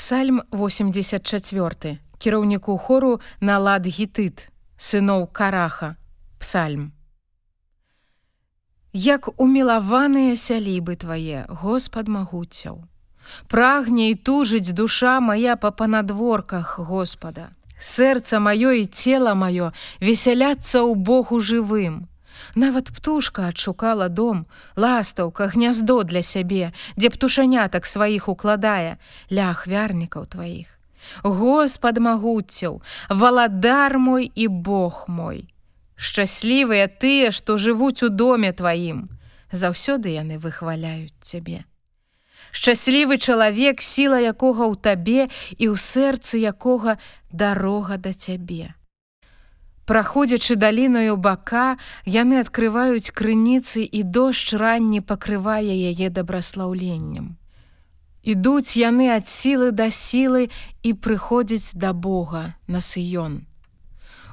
Псальм 84 кіраўніку хору налад гітыт сыноў караха. Псальм. Як умілаваныя сялібы твае Господ магуцяў Прагне і тужыць душа моя па панадворках Господа. Сэрца маё і цела маё весяляцца ў Богу жывым Нават птушка адшукала дом, ластаўка, гняздо для сябе, дзе птушанятак сваіх укладае, ля ахвярнікаў тваіх. Господ магуцяў, валадар мой і Бог мой. Шчаслівыя тыя, што жывуць у доме тваім, заўсёды яны выхваляюць цябе. Шчаслівы чалавек, сіла якога ў табе і ў сэрцы якога дарога да цябе. Праходзячы даліною бака, яны адкрываюць крыніцы і дождж ранні пакрывае яе дабраслаўленнем. Ідуць яны ад сілы да сілы і прыходзяць да Бога на сыён.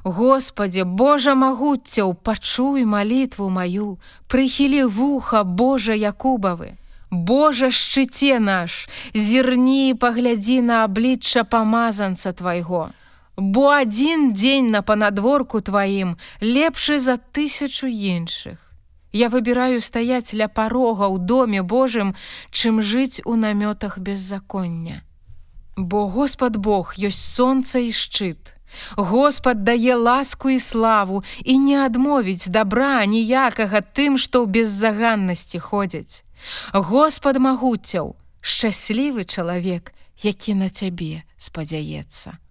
Господе, Божа магуццяў, пачуй малітву маю, прыхілі вуха Божа Якубавы. Божа шчыце наш, зірні і паглядзі на аблічча памазанца твайго. Бо адзін дзень на панадворку тваім лепшы за тысячу іншых. Я выбіраю стаяць ля парога ў доме Божым, чым жыць у намётах беззаконня. Бо Господ Бог ёсць сонца і шчыт. Господ дае ласку і славу і не адмовіць добра ніякага тым, што ў беззаганнасці ходзяць. Господ магуцяў, шчаслівы чалавек, які на цябе спадзяецца.